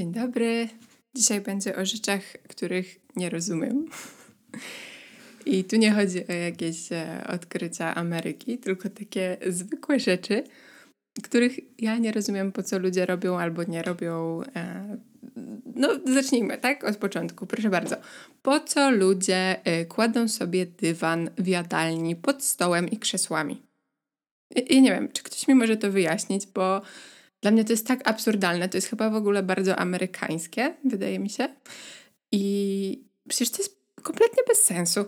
Dzień dobry. Dzisiaj będzie o rzeczach, których nie rozumiem. I tu nie chodzi o jakieś e, odkrycia Ameryki, tylko takie zwykłe rzeczy, których ja nie rozumiem, po co ludzie robią albo nie robią. E, no, zacznijmy, tak? Od początku, proszę bardzo. Po co ludzie e, kładą sobie dywan w jadalni pod stołem i krzesłami? I, I nie wiem, czy ktoś mi może to wyjaśnić, bo dla mnie to jest tak absurdalne. To jest chyba w ogóle bardzo amerykańskie, wydaje mi się. I przecież to jest kompletnie bez sensu.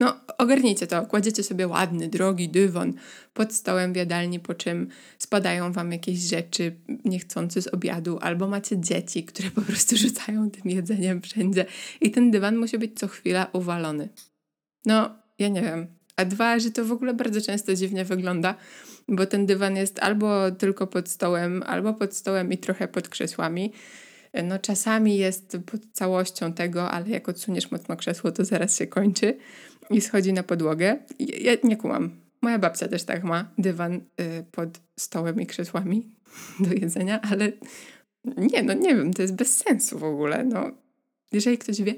No, ogarnijcie to. Kładziecie sobie ładny, drogi dywan pod stołem w jadalni, po czym spadają wam jakieś rzeczy niechcący z obiadu, albo macie dzieci, które po prostu rzucają tym jedzeniem wszędzie. I ten dywan musi być co chwila uwalony. No, ja nie wiem. A dwa, że to w ogóle bardzo często dziwnie wygląda, bo ten dywan jest albo tylko pod stołem, albo pod stołem i trochę pod krzesłami. No czasami jest pod całością tego, ale jak odsuniesz mocno krzesło, to zaraz się kończy i schodzi na podłogę. Ja nie kumam. Moja babcia też tak ma, dywan y, pod stołem i krzesłami do jedzenia, ale nie, no nie wiem, to jest bez sensu w ogóle. No, jeżeli ktoś wie,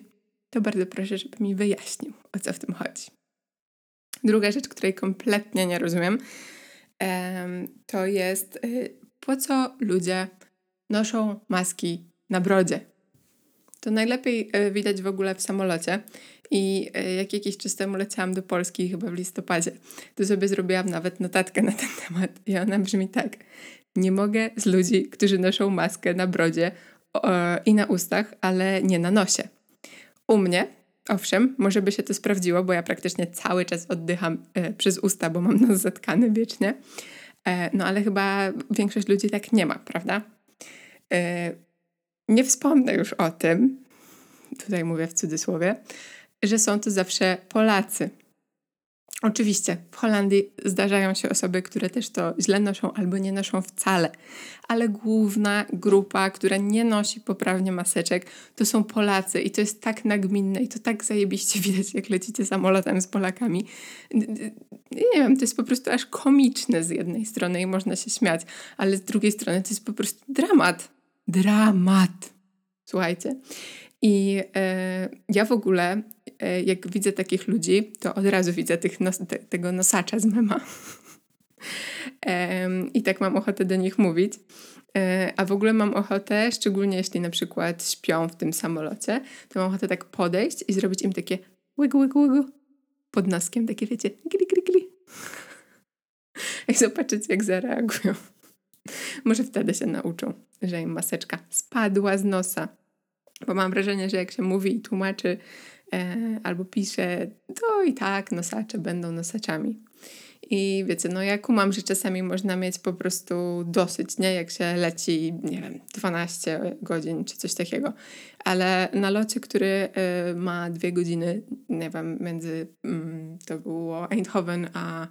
to bardzo proszę, żeby mi wyjaśnił, o co w tym chodzi. Druga rzecz, której kompletnie nie rozumiem, to jest y, po co ludzie noszą maski na brodzie. To najlepiej y, widać w ogóle w samolocie. I y, jak jakiś czas temu leciałam do Polski, chyba w listopadzie, to sobie zrobiłam nawet notatkę na ten temat. I ona brzmi tak. Nie mogę z ludzi, którzy noszą maskę na brodzie i na ustach, ale nie na nosie. U mnie Owszem, może by się to sprawdziło, bo ja praktycznie cały czas oddycham e, przez usta, bo mam nos zatkany wiecznie. E, no ale chyba większość ludzi tak nie ma, prawda? E, nie wspomnę już o tym, tutaj mówię w cudzysłowie, że są to zawsze Polacy. Oczywiście w Holandii zdarzają się osoby, które też to źle noszą albo nie noszą wcale, ale główna grupa, która nie nosi poprawnie maseczek, to są Polacy i to jest tak nagminne i to tak zajebiście widać, jak lecicie samolotem z Polakami. Nie wiem, to jest po prostu aż komiczne z jednej strony i można się śmiać, ale z drugiej strony to jest po prostu dramat. Dramat. Słuchajcie. I e, ja w ogóle, jak widzę takich ludzi, to od razu widzę tych nos, te, tego nosacza z mema. e, I tak mam ochotę do nich mówić. E, a w ogóle mam ochotę, szczególnie jeśli na przykład śpią w tym samolocie, to mam ochotę tak podejść i zrobić im takie łygu, łygu, łygu pod noskiem, takie wiecie, gli, gli, gli. I zobaczyć, jak zareagują. Może wtedy się nauczą, że im maseczka spadła z nosa. Bo mam wrażenie, że jak się mówi i tłumaczy e, albo pisze, to i tak nosacze będą nosaczami. I wiecie, no ja kumam, że czasami można mieć po prostu dosyć, nie? Jak się leci, nie wiem, 12 godzin czy coś takiego. Ale na locie, który y, ma dwie godziny, nie wiem, między, y, to było Eindhoven a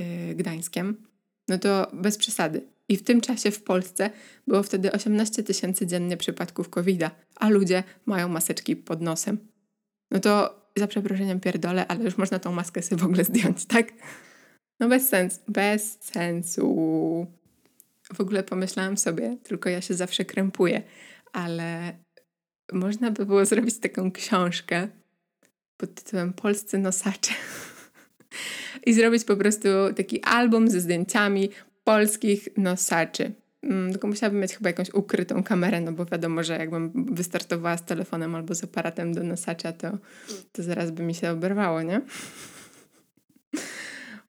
y, Gdańskiem, no to bez przesady. I w tym czasie w Polsce było wtedy 18 tysięcy dziennie przypadków covid a ludzie mają maseczki pod nosem. No to za przeproszeniem pierdolę, ale już można tą maskę sobie w ogóle zdjąć, tak? No bez sensu, bez sensu. W ogóle pomyślałam sobie, tylko ja się zawsze krępuję, ale można by było zrobić taką książkę pod tytułem Polscy nosacze. I zrobić po prostu taki album ze zdjęciami polskich nosaczy. Mm, tylko musiałabym mieć chyba jakąś ukrytą kamerę, no bo wiadomo, że jakbym wystartowała z telefonem albo z aparatem do nosacza, to, to zaraz by mi się oberwało, nie?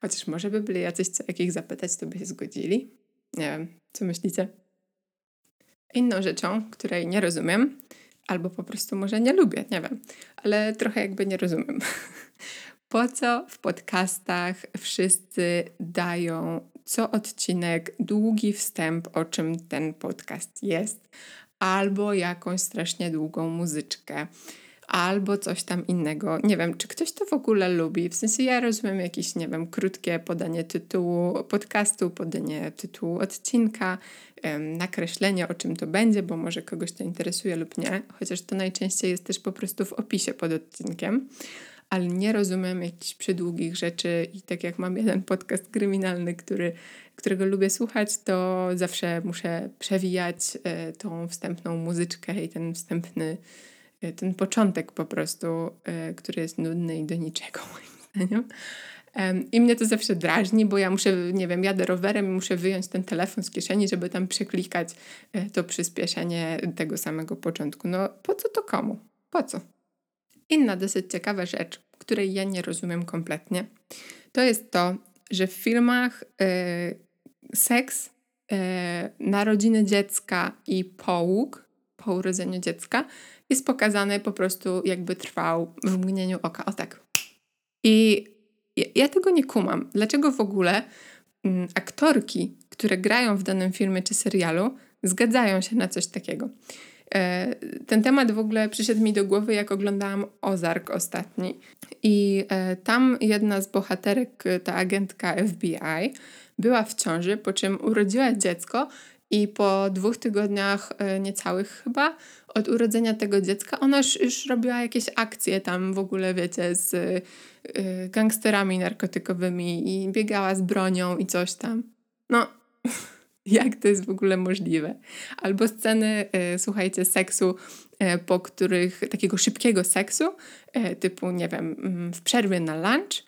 Chociaż może by byli jacyś, co jakich zapytać, to by się zgodzili. Nie wiem, co myślicie? Inną rzeczą, której nie rozumiem, albo po prostu może nie lubię, nie wiem, ale trochę jakby nie rozumiem. Po co w podcastach wszyscy dają co odcinek długi wstęp, o czym ten podcast jest, albo jakąś strasznie długą muzyczkę, albo coś tam innego. Nie wiem, czy ktoś to w ogóle lubi. W sensie ja rozumiem jakieś, nie wiem, krótkie podanie tytułu podcastu, podanie tytułu odcinka, nakreślenie o czym to będzie, bo może kogoś to interesuje lub nie, chociaż to najczęściej jest też po prostu w opisie pod odcinkiem ale nie rozumiem jakichś przydługich rzeczy i tak jak mam jeden podcast kryminalny, który którego lubię słuchać, to zawsze muszę przewijać e, tą wstępną muzyczkę i ten wstępny, e, ten początek po prostu, e, który jest nudny i do niczego moim zdaniem. I mnie to zawsze drażni, bo ja muszę, nie wiem, jadę rowerem i muszę wyjąć ten telefon z kieszeni, żeby tam przeklikać to przyspieszenie tego samego początku. No po co to komu? Po co? Inna dosyć ciekawa rzecz, której ja nie rozumiem kompletnie, to jest to, że w filmach y, seks, y, narodziny dziecka i połóg po urodzeniu dziecka jest pokazany po prostu jakby trwał w mgnieniu oka. O tak. I ja, ja tego nie kumam. Dlaczego w ogóle mm, aktorki, które grają w danym filmie czy serialu, zgadzają się na coś takiego? E, ten temat w ogóle przyszedł mi do głowy, jak oglądałam Ozark ostatni. I e, tam jedna z bohaterek, ta agentka FBI, była w ciąży, po czym urodziła dziecko i po dwóch tygodniach e, niecałych chyba od urodzenia tego dziecka ona już, już robiła jakieś akcje tam w ogóle, wiecie, z gangsterami narkotykowymi i biegała z bronią i coś tam. No, jak to jest w ogóle możliwe? Albo sceny, y, słuchajcie, seksu, y, po których takiego szybkiego seksu, y, typu, nie wiem, mm, w przerwie na lunch,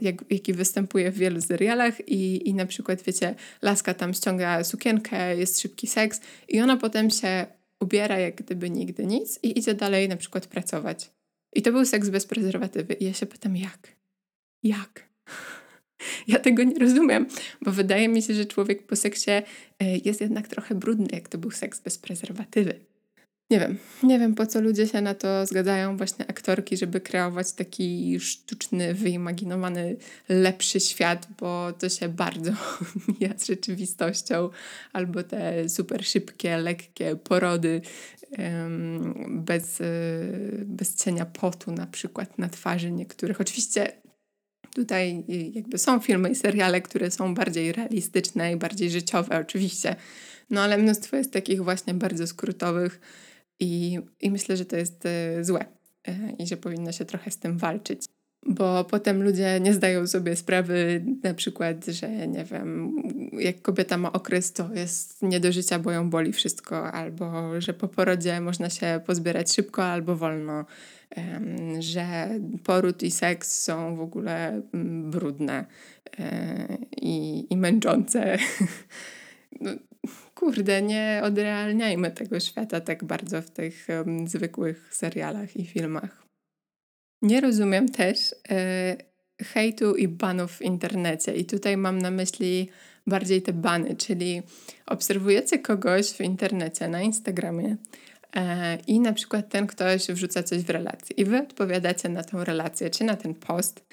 jak, jaki występuje w wielu serialach i, i na przykład, wiecie, laska tam ściąga sukienkę, jest szybki seks i ona potem się ubiera jak gdyby nigdy nic i idzie dalej na przykład pracować. I to był seks bez prezerwatywy. I ja się pytam, jak? Jak? Ja tego nie rozumiem, bo wydaje mi się, że człowiek po seksie e, jest jednak trochę brudny, jak to był seks bez prezerwatywy. Nie wiem, nie wiem po co ludzie się na to zgadzają, właśnie aktorki, żeby kreować taki sztuczny, wyimaginowany, lepszy świat, bo to się bardzo mija z rzeczywistością, albo te super szybkie, lekkie porody bez, e, bez cienia potu na przykład na twarzy niektórych. Oczywiście Tutaj y, jakby są filmy i seriale, które są bardziej realistyczne i bardziej życiowe, oczywiście. No ale mnóstwo jest takich właśnie bardzo skrótowych i, i myślę, że to jest y, złe y, i że powinno się trochę z tym walczyć. Bo potem ludzie nie zdają sobie sprawy, na przykład, że nie wiem, jak kobieta ma okres, to jest nie do życia, bo ją boli wszystko, albo że po porodzie można się pozbierać szybko albo wolno że poród i seks są w ogóle mm, brudne e, i, i męczące. No, kurde, nie odrealniajmy tego świata tak bardzo w tych zwykłych serialach i filmach. Nie rozumiem też e, hejtu i banów w internecie. I tutaj mam na myśli bardziej te bany, czyli obserwujecie kogoś w internecie, na Instagramie, i na przykład ten ktoś wrzuca coś w relację i wy odpowiadacie na tę relację czy na ten post.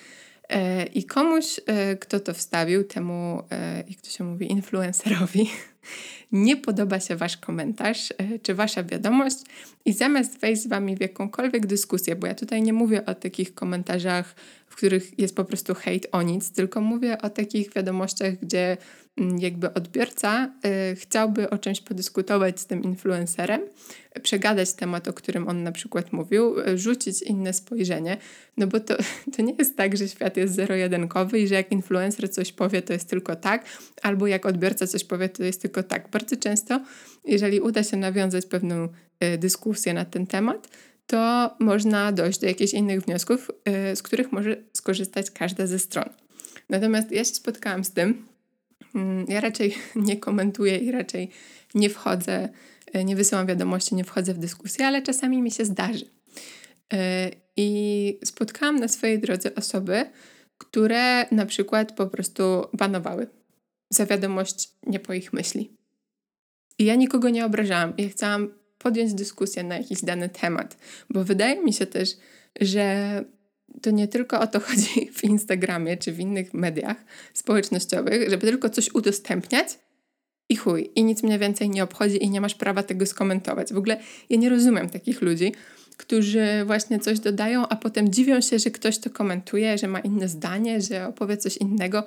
E, i komuś, e, kto to wstawił, temu, jak to się mówi, influencerowi, nie podoba się wasz komentarz czy wasza wiadomość. I zamiast wejść z wami w jakąkolwiek dyskusję, bo ja tutaj nie mówię o takich komentarzach, których jest po prostu hejt o nic, tylko mówię o takich wiadomościach, gdzie Mm, jakby odbiorca y, chciałby o czymś podyskutować z tym influencerem, przegadać temat, o którym on na przykład mówił, y, rzucić inne spojrzenie, no bo to, to nie jest tak, że świat jest zero-jedynkowy i że jak influencer coś powie, to jest tylko tak, albo jak odbiorca coś powie, to jest tylko tak. Bardzo często, jeżeli uda się nawiązać pewną y, dyskusję na ten temat, to można dojść do jakichś innych wniosków, y, z których może skorzystać każda ze stron. Natomiast ja się spotkałam z tym, Mm, ja raczej nie komentuję i raczej nie wchodzę, e, nie wysyłam wiadomości, nie wchodzę w dyskusję, ale czasami mi się zdarzy. E, I spotkałam na swojej drodze osoby, które na przykład po prostu banowały za wiadomość nie po ich myśli. I ja nikogo nie obrażałam. Ja chciałam podjąć dyskusję na jakiś dany temat, bo wydaje mi się też, że to nie tylko o to chodzi w Instagramie czy w innych mediach społecznościowych, żeby tylko coś udostępniać i chuj, i nic mnie więcej nie obchodzi i nie masz prawa tego skomentować. W ogóle ja nie rozumiem takich ludzi, którzy właśnie coś dodają, a potem dziwią się, że ktoś to komentuje, że ma inne zdanie, że opowie coś innego,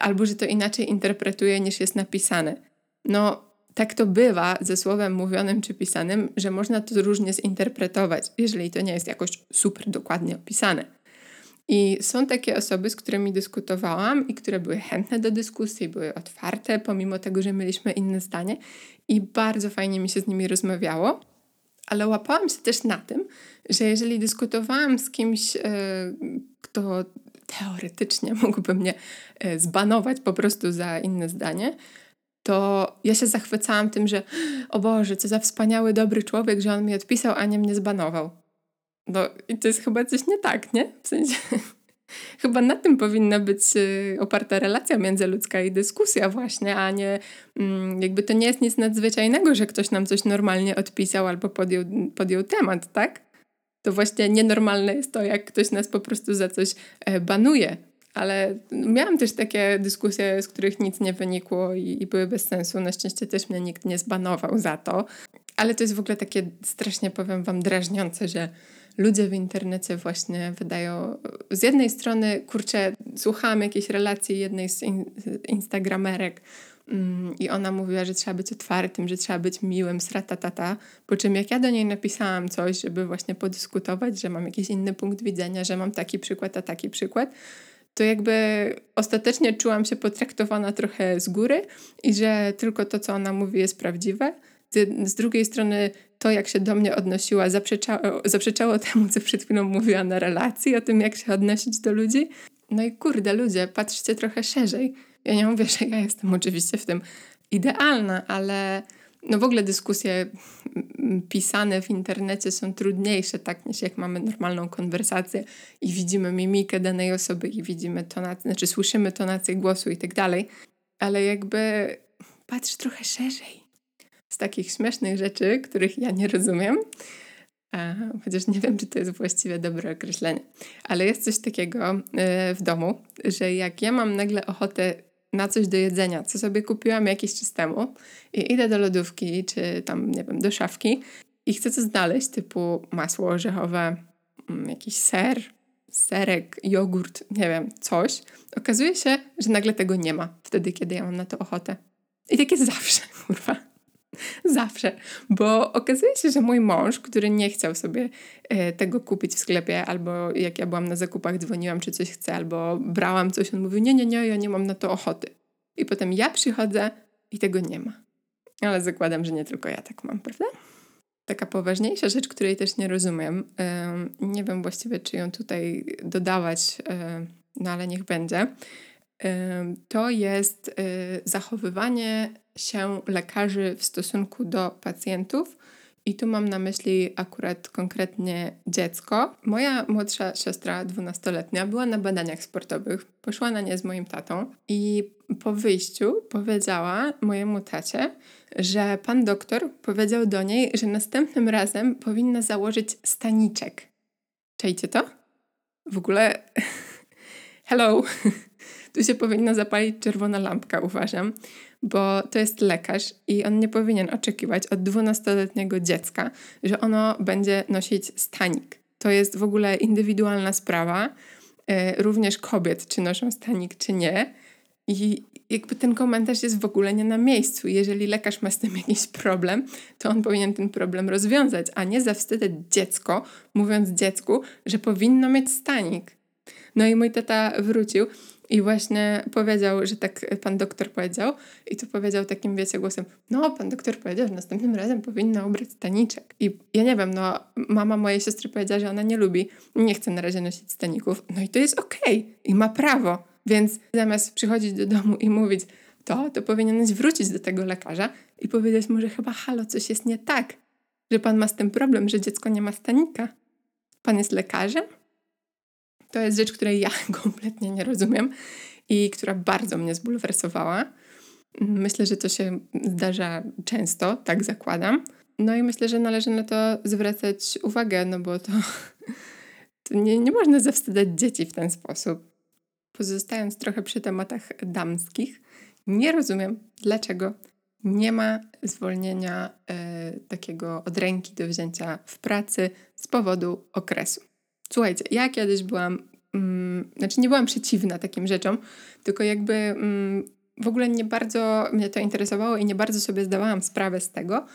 albo że to inaczej interpretuje niż jest napisane. No, tak to bywa ze słowem mówionym czy pisanym, że można to różnie zinterpretować, jeżeli to nie jest jakoś super dokładnie opisane. I są takie osoby, z którymi dyskutowałam i które były chętne do dyskusji, były otwarte, pomimo tego, że mieliśmy inne zdanie, i bardzo fajnie mi się z nimi rozmawiało. Ale łapałam się też na tym, że jeżeli dyskutowałam z kimś, yy, kto teoretycznie mógłby mnie yy, zbanować po prostu za inne zdanie, to ja się zachwycałam tym, że o Boże, co za wspaniały, dobry człowiek, że on mi odpisał, a nie mnie zbanował. No i to jest chyba coś nie tak, nie? W sensie chyba na tym powinna być y, oparta relacja międzyludzka i dyskusja właśnie, a nie mm, jakby to nie jest nic nadzwyczajnego, że ktoś nam coś normalnie odpisał albo podjął, podjął temat, tak? To właśnie nienormalne jest to, jak ktoś nas po prostu za coś e, banuje. Ale miałam też takie dyskusje, z których nic nie wynikło i, i były bez sensu. Na szczęście też mnie nikt nie zbanował za to. Ale to jest w ogóle takie strasznie, powiem Wam, drażniące, że ludzie w internecie właśnie wydają. Z jednej strony, kurczę, słuchałam jakiejś relacji jednej z in, instagramerek mm, i ona mówiła, że trzeba być otwartym, że trzeba być miłym, sratatata. Po czym jak ja do niej napisałam coś, żeby właśnie podyskutować, że mam jakiś inny punkt widzenia, że mam taki przykład, a taki przykład, to jakby ostatecznie czułam się potraktowana trochę z góry i że tylko to, co ona mówi, jest prawdziwe. Z drugiej strony to, jak się do mnie odnosiła, zaprzeczało, zaprzeczało temu, co przed chwilą mówiła na relacji, o tym, jak się odnosić do ludzi. No i kurde, ludzie, patrzcie trochę szerzej. Ja nie mówię, że ja jestem oczywiście w tym idealna, ale no w ogóle dyskusje pisane w internecie są trudniejsze, tak, niż jak mamy normalną konwersację i widzimy mimikę danej osoby i widzimy tonację, znaczy słyszymy tonację głosu i tak dalej, ale jakby patrz trochę szerzej z takich śmiesznych rzeczy, których ja nie rozumiem, chociaż nie wiem, czy to jest właściwie dobre określenie, ale jest coś takiego e, w domu, że jak ja mam nagle ochotę na coś do jedzenia, co sobie kupiłam jakiś czas temu i idę do lodówki, czy tam, nie wiem, do szafki i chcę coś znaleźć, typu masło orzechowe, mm, jakiś ser, serek, jogurt, nie wiem, coś. Okazuje się, że nagle tego nie ma wtedy, kiedy ja mam na to ochotę. I tak jest zawsze, kurwa. Zawsze, bo okazuje się, że mój mąż, który nie chciał sobie e, tego kupić w sklepie, albo jak ja byłam na zakupach, dzwoniłam, czy coś chce, albo brałam coś, on mówił: Nie, nie, nie, ja nie mam na to ochoty. I potem ja przychodzę i tego nie ma. Ale zakładam, że nie tylko ja tak mam, prawda? Taka poważniejsza rzecz, której też nie rozumiem. nie wiem właściwie, czy ją tutaj dodawać, no ale niech będzie. To jest y, zachowywanie się lekarzy w stosunku do pacjentów. I tu mam na myśli akurat konkretnie dziecko. Moja młodsza siostra, dwunastoletnia, była na badaniach sportowych. Poszła na nie z moim tatą i po wyjściu powiedziała mojemu tacie, że pan doktor powiedział do niej, że następnym razem powinna założyć staniczek. Czejcie to? W ogóle hello! tu się powinna zapalić czerwona lampka, uważam bo to jest lekarz i on nie powinien oczekiwać od 12-letniego dziecka, że ono będzie nosić stanik. To jest w ogóle indywidualna sprawa, e, również kobiet, czy noszą stanik, czy nie. I jakby ten komentarz jest w ogóle nie na miejscu. Jeżeli lekarz ma z tym jakiś problem, to on powinien ten problem rozwiązać, a nie zawstydzać dziecko, mówiąc dziecku, że powinno mieć stanik. No i mój tata wrócił i właśnie powiedział, że tak pan doktor powiedział, i to powiedział takim, wiecie, głosem: No, pan doktor powiedział, że następnym razem powinna ubrać staniczek. I ja nie wiem, no, mama mojej siostry powiedziała, że ona nie lubi, nie chce na razie nosić staników. No i to jest okej, okay. i ma prawo. Więc zamiast przychodzić do domu i mówić to, to powinieneś wrócić do tego lekarza i powiedzieć mu, że chyba halo, coś jest nie tak, że pan ma z tym problem, że dziecko nie ma stanika. Pan jest lekarzem? To jest rzecz, której ja kompletnie nie rozumiem i która bardzo mnie zbulwersowała. Myślę, że to się zdarza często, tak zakładam. No i myślę, że należy na to zwracać uwagę, no bo to, to nie, nie można zawstydzać dzieci w ten sposób. Pozostając trochę przy tematach damskich, nie rozumiem, dlaczego nie ma zwolnienia y, takiego od ręki do wzięcia w pracy z powodu okresu. Słuchajcie, ja kiedyś byłam, mm, znaczy nie byłam przeciwna takim rzeczom, tylko jakby mm, w ogóle nie bardzo mnie to interesowało i nie bardzo sobie zdawałam sprawę z tego.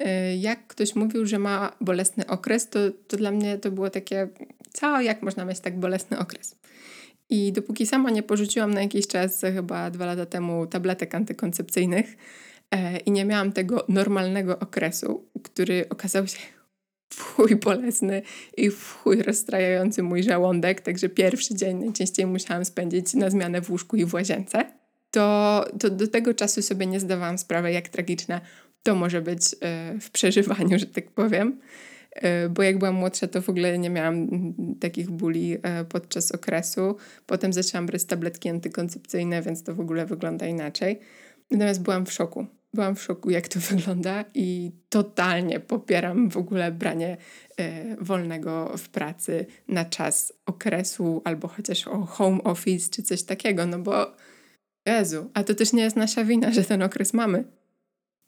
Y, jak ktoś mówił, że ma bolesny okres, to, to dla mnie to było takie, Co, jak można mieć tak bolesny okres? I dopóki sama nie porzuciłam na jakiś czas, chyba dwa lata temu, tabletek antykoncepcyjnych e, i nie miałam tego normalnego okresu, który okazał się w chuj bolesny i w chuj rozstrajający mój żołądek, także pierwszy dzień najczęściej musiałam spędzić na zmianę w łóżku i w łazience, to, to do tego czasu sobie nie zdawałam sprawy, jak tragiczne to może być e, w przeżywaniu, że tak powiem. E, bo jak byłam młodsza, to w ogóle nie miałam takich bóli e, podczas okresu. Potem zaczęłam brać tabletki antykoncepcyjne, więc to w ogóle wygląda inaczej. Natomiast byłam w szoku. Byłam w szoku, jak to wygląda, i totalnie popieram w ogóle branie e, wolnego w pracy na czas okresu, albo chociaż o home office czy coś takiego, no bo Jezu, a to też nie jest nasza wina, że ten okres mamy.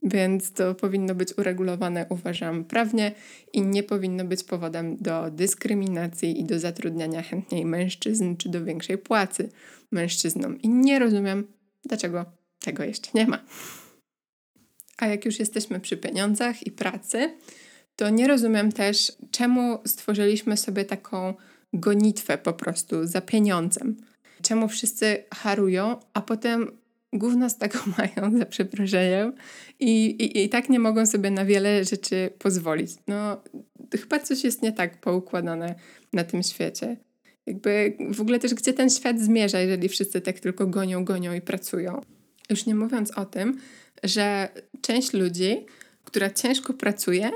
Więc to powinno być uregulowane, uważam, prawnie i nie powinno być powodem do dyskryminacji i do zatrudniania chętniej mężczyzn czy do większej płacy mężczyznom. I nie rozumiem, dlaczego tego jeszcze nie ma. A jak już jesteśmy przy pieniądzach i pracy, to nie rozumiem też, czemu stworzyliśmy sobie taką gonitwę po prostu za pieniądzem. Czemu wszyscy harują, a potem gówno z tego mają, za przeproszeniem, i, i, i tak nie mogą sobie na wiele rzeczy pozwolić. No, chyba coś jest nie tak poukładane na tym świecie. Jakby w ogóle też, gdzie ten świat zmierza, jeżeli wszyscy tak tylko gonią, gonią i pracują. Już nie mówiąc o tym, że część ludzi, która ciężko pracuje,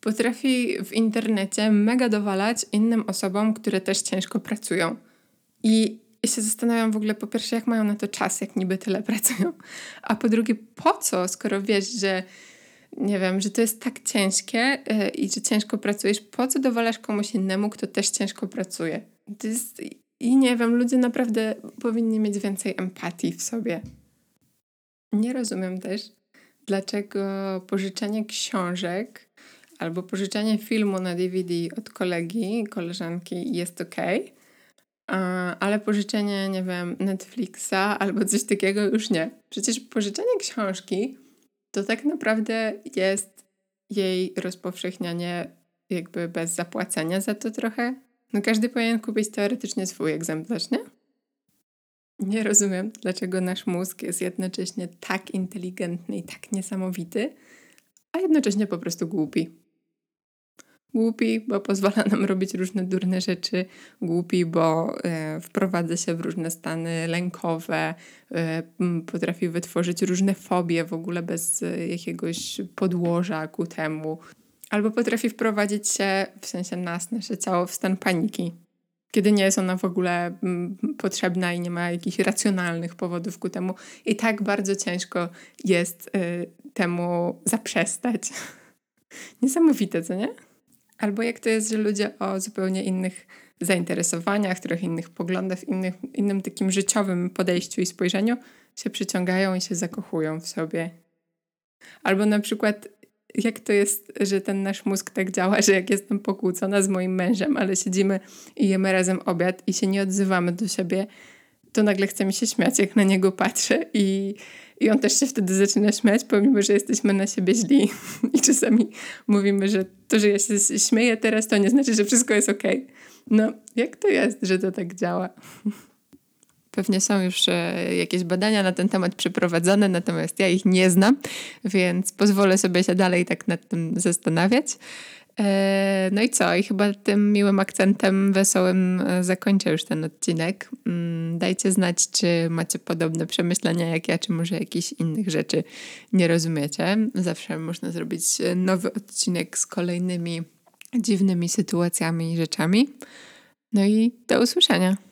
potrafi w internecie mega dowalać innym osobom, które też ciężko pracują. I i się zastanawiam w ogóle po pierwsze, jak mają na to czas, jak niby tyle pracują, a po drugie, po co, skoro wiesz, że nie wiem, że to jest tak ciężkie yy, i że ciężko pracujesz, po co dowalasz komuś innemu, kto też ciężko pracuje? To jest, I nie wiem, ludzie naprawdę powinni mieć więcej empatii w sobie. Nie rozumiem też, dlaczego pożyczenie książek albo pożyczenie filmu na DVD od kolegi, koleżanki jest ok, ale pożyczenie, nie wiem, Netflixa albo coś takiego już nie. Przecież pożyczenie książki to tak naprawdę jest jej rozpowszechnianie jakby bez zapłacenia za to trochę. No każdy powinien kupić teoretycznie swój egzemplarz, nie? Nie rozumiem, dlaczego nasz mózg jest jednocześnie tak inteligentny i tak niesamowity, a jednocześnie po prostu głupi. Głupi, bo pozwala nam robić różne durne rzeczy. Głupi, bo e, wprowadza się w różne stany lękowe, e, potrafi wytworzyć różne fobie w ogóle bez e, jakiegoś podłoża ku temu. Albo potrafi wprowadzić się, w sensie nas, nasze ciało, w stan paniki, kiedy nie jest ona w ogóle m, potrzebna i nie ma jakichś racjonalnych powodów ku temu. I tak bardzo ciężko jest y, temu zaprzestać. Niesamowite, co nie? Albo jak to jest, że ludzie o zupełnie innych zainteresowaniach, trochę innych poglądach, innych, innym takim życiowym podejściu i spojrzeniu się przyciągają i się zakochują w sobie. Albo na przykład jak to jest, że ten nasz mózg tak działa, że jak jestem pokłócona z moim mężem, ale siedzimy i jemy razem obiad i się nie odzywamy do siebie, to nagle chce mi się śmiać, jak na niego patrzę i i on też się wtedy zaczyna śmiać, pomimo, że jesteśmy na siebie źli. I czasami mówimy, że to, że ja się śmieję teraz, to nie znaczy, że wszystko jest ok. No, jak to jest, że to tak działa? Pewnie są już e, jakieś badania na ten temat przeprowadzone, natomiast ja ich nie znam, więc pozwolę sobie się dalej tak nad tym zastanawiać. E, no i co? I chyba tym miłym akcentem wesołym e, zakończę już ten odcinek. Mm, dajcie znać, czy macie podobne przemyślenia jak ja, czy może jakichś innych rzeczy nie rozumiecie. Zawsze można zrobić nowy odcinek z kolejnymi dziwnymi sytuacjami i rzeczami. No i do usłyszenia.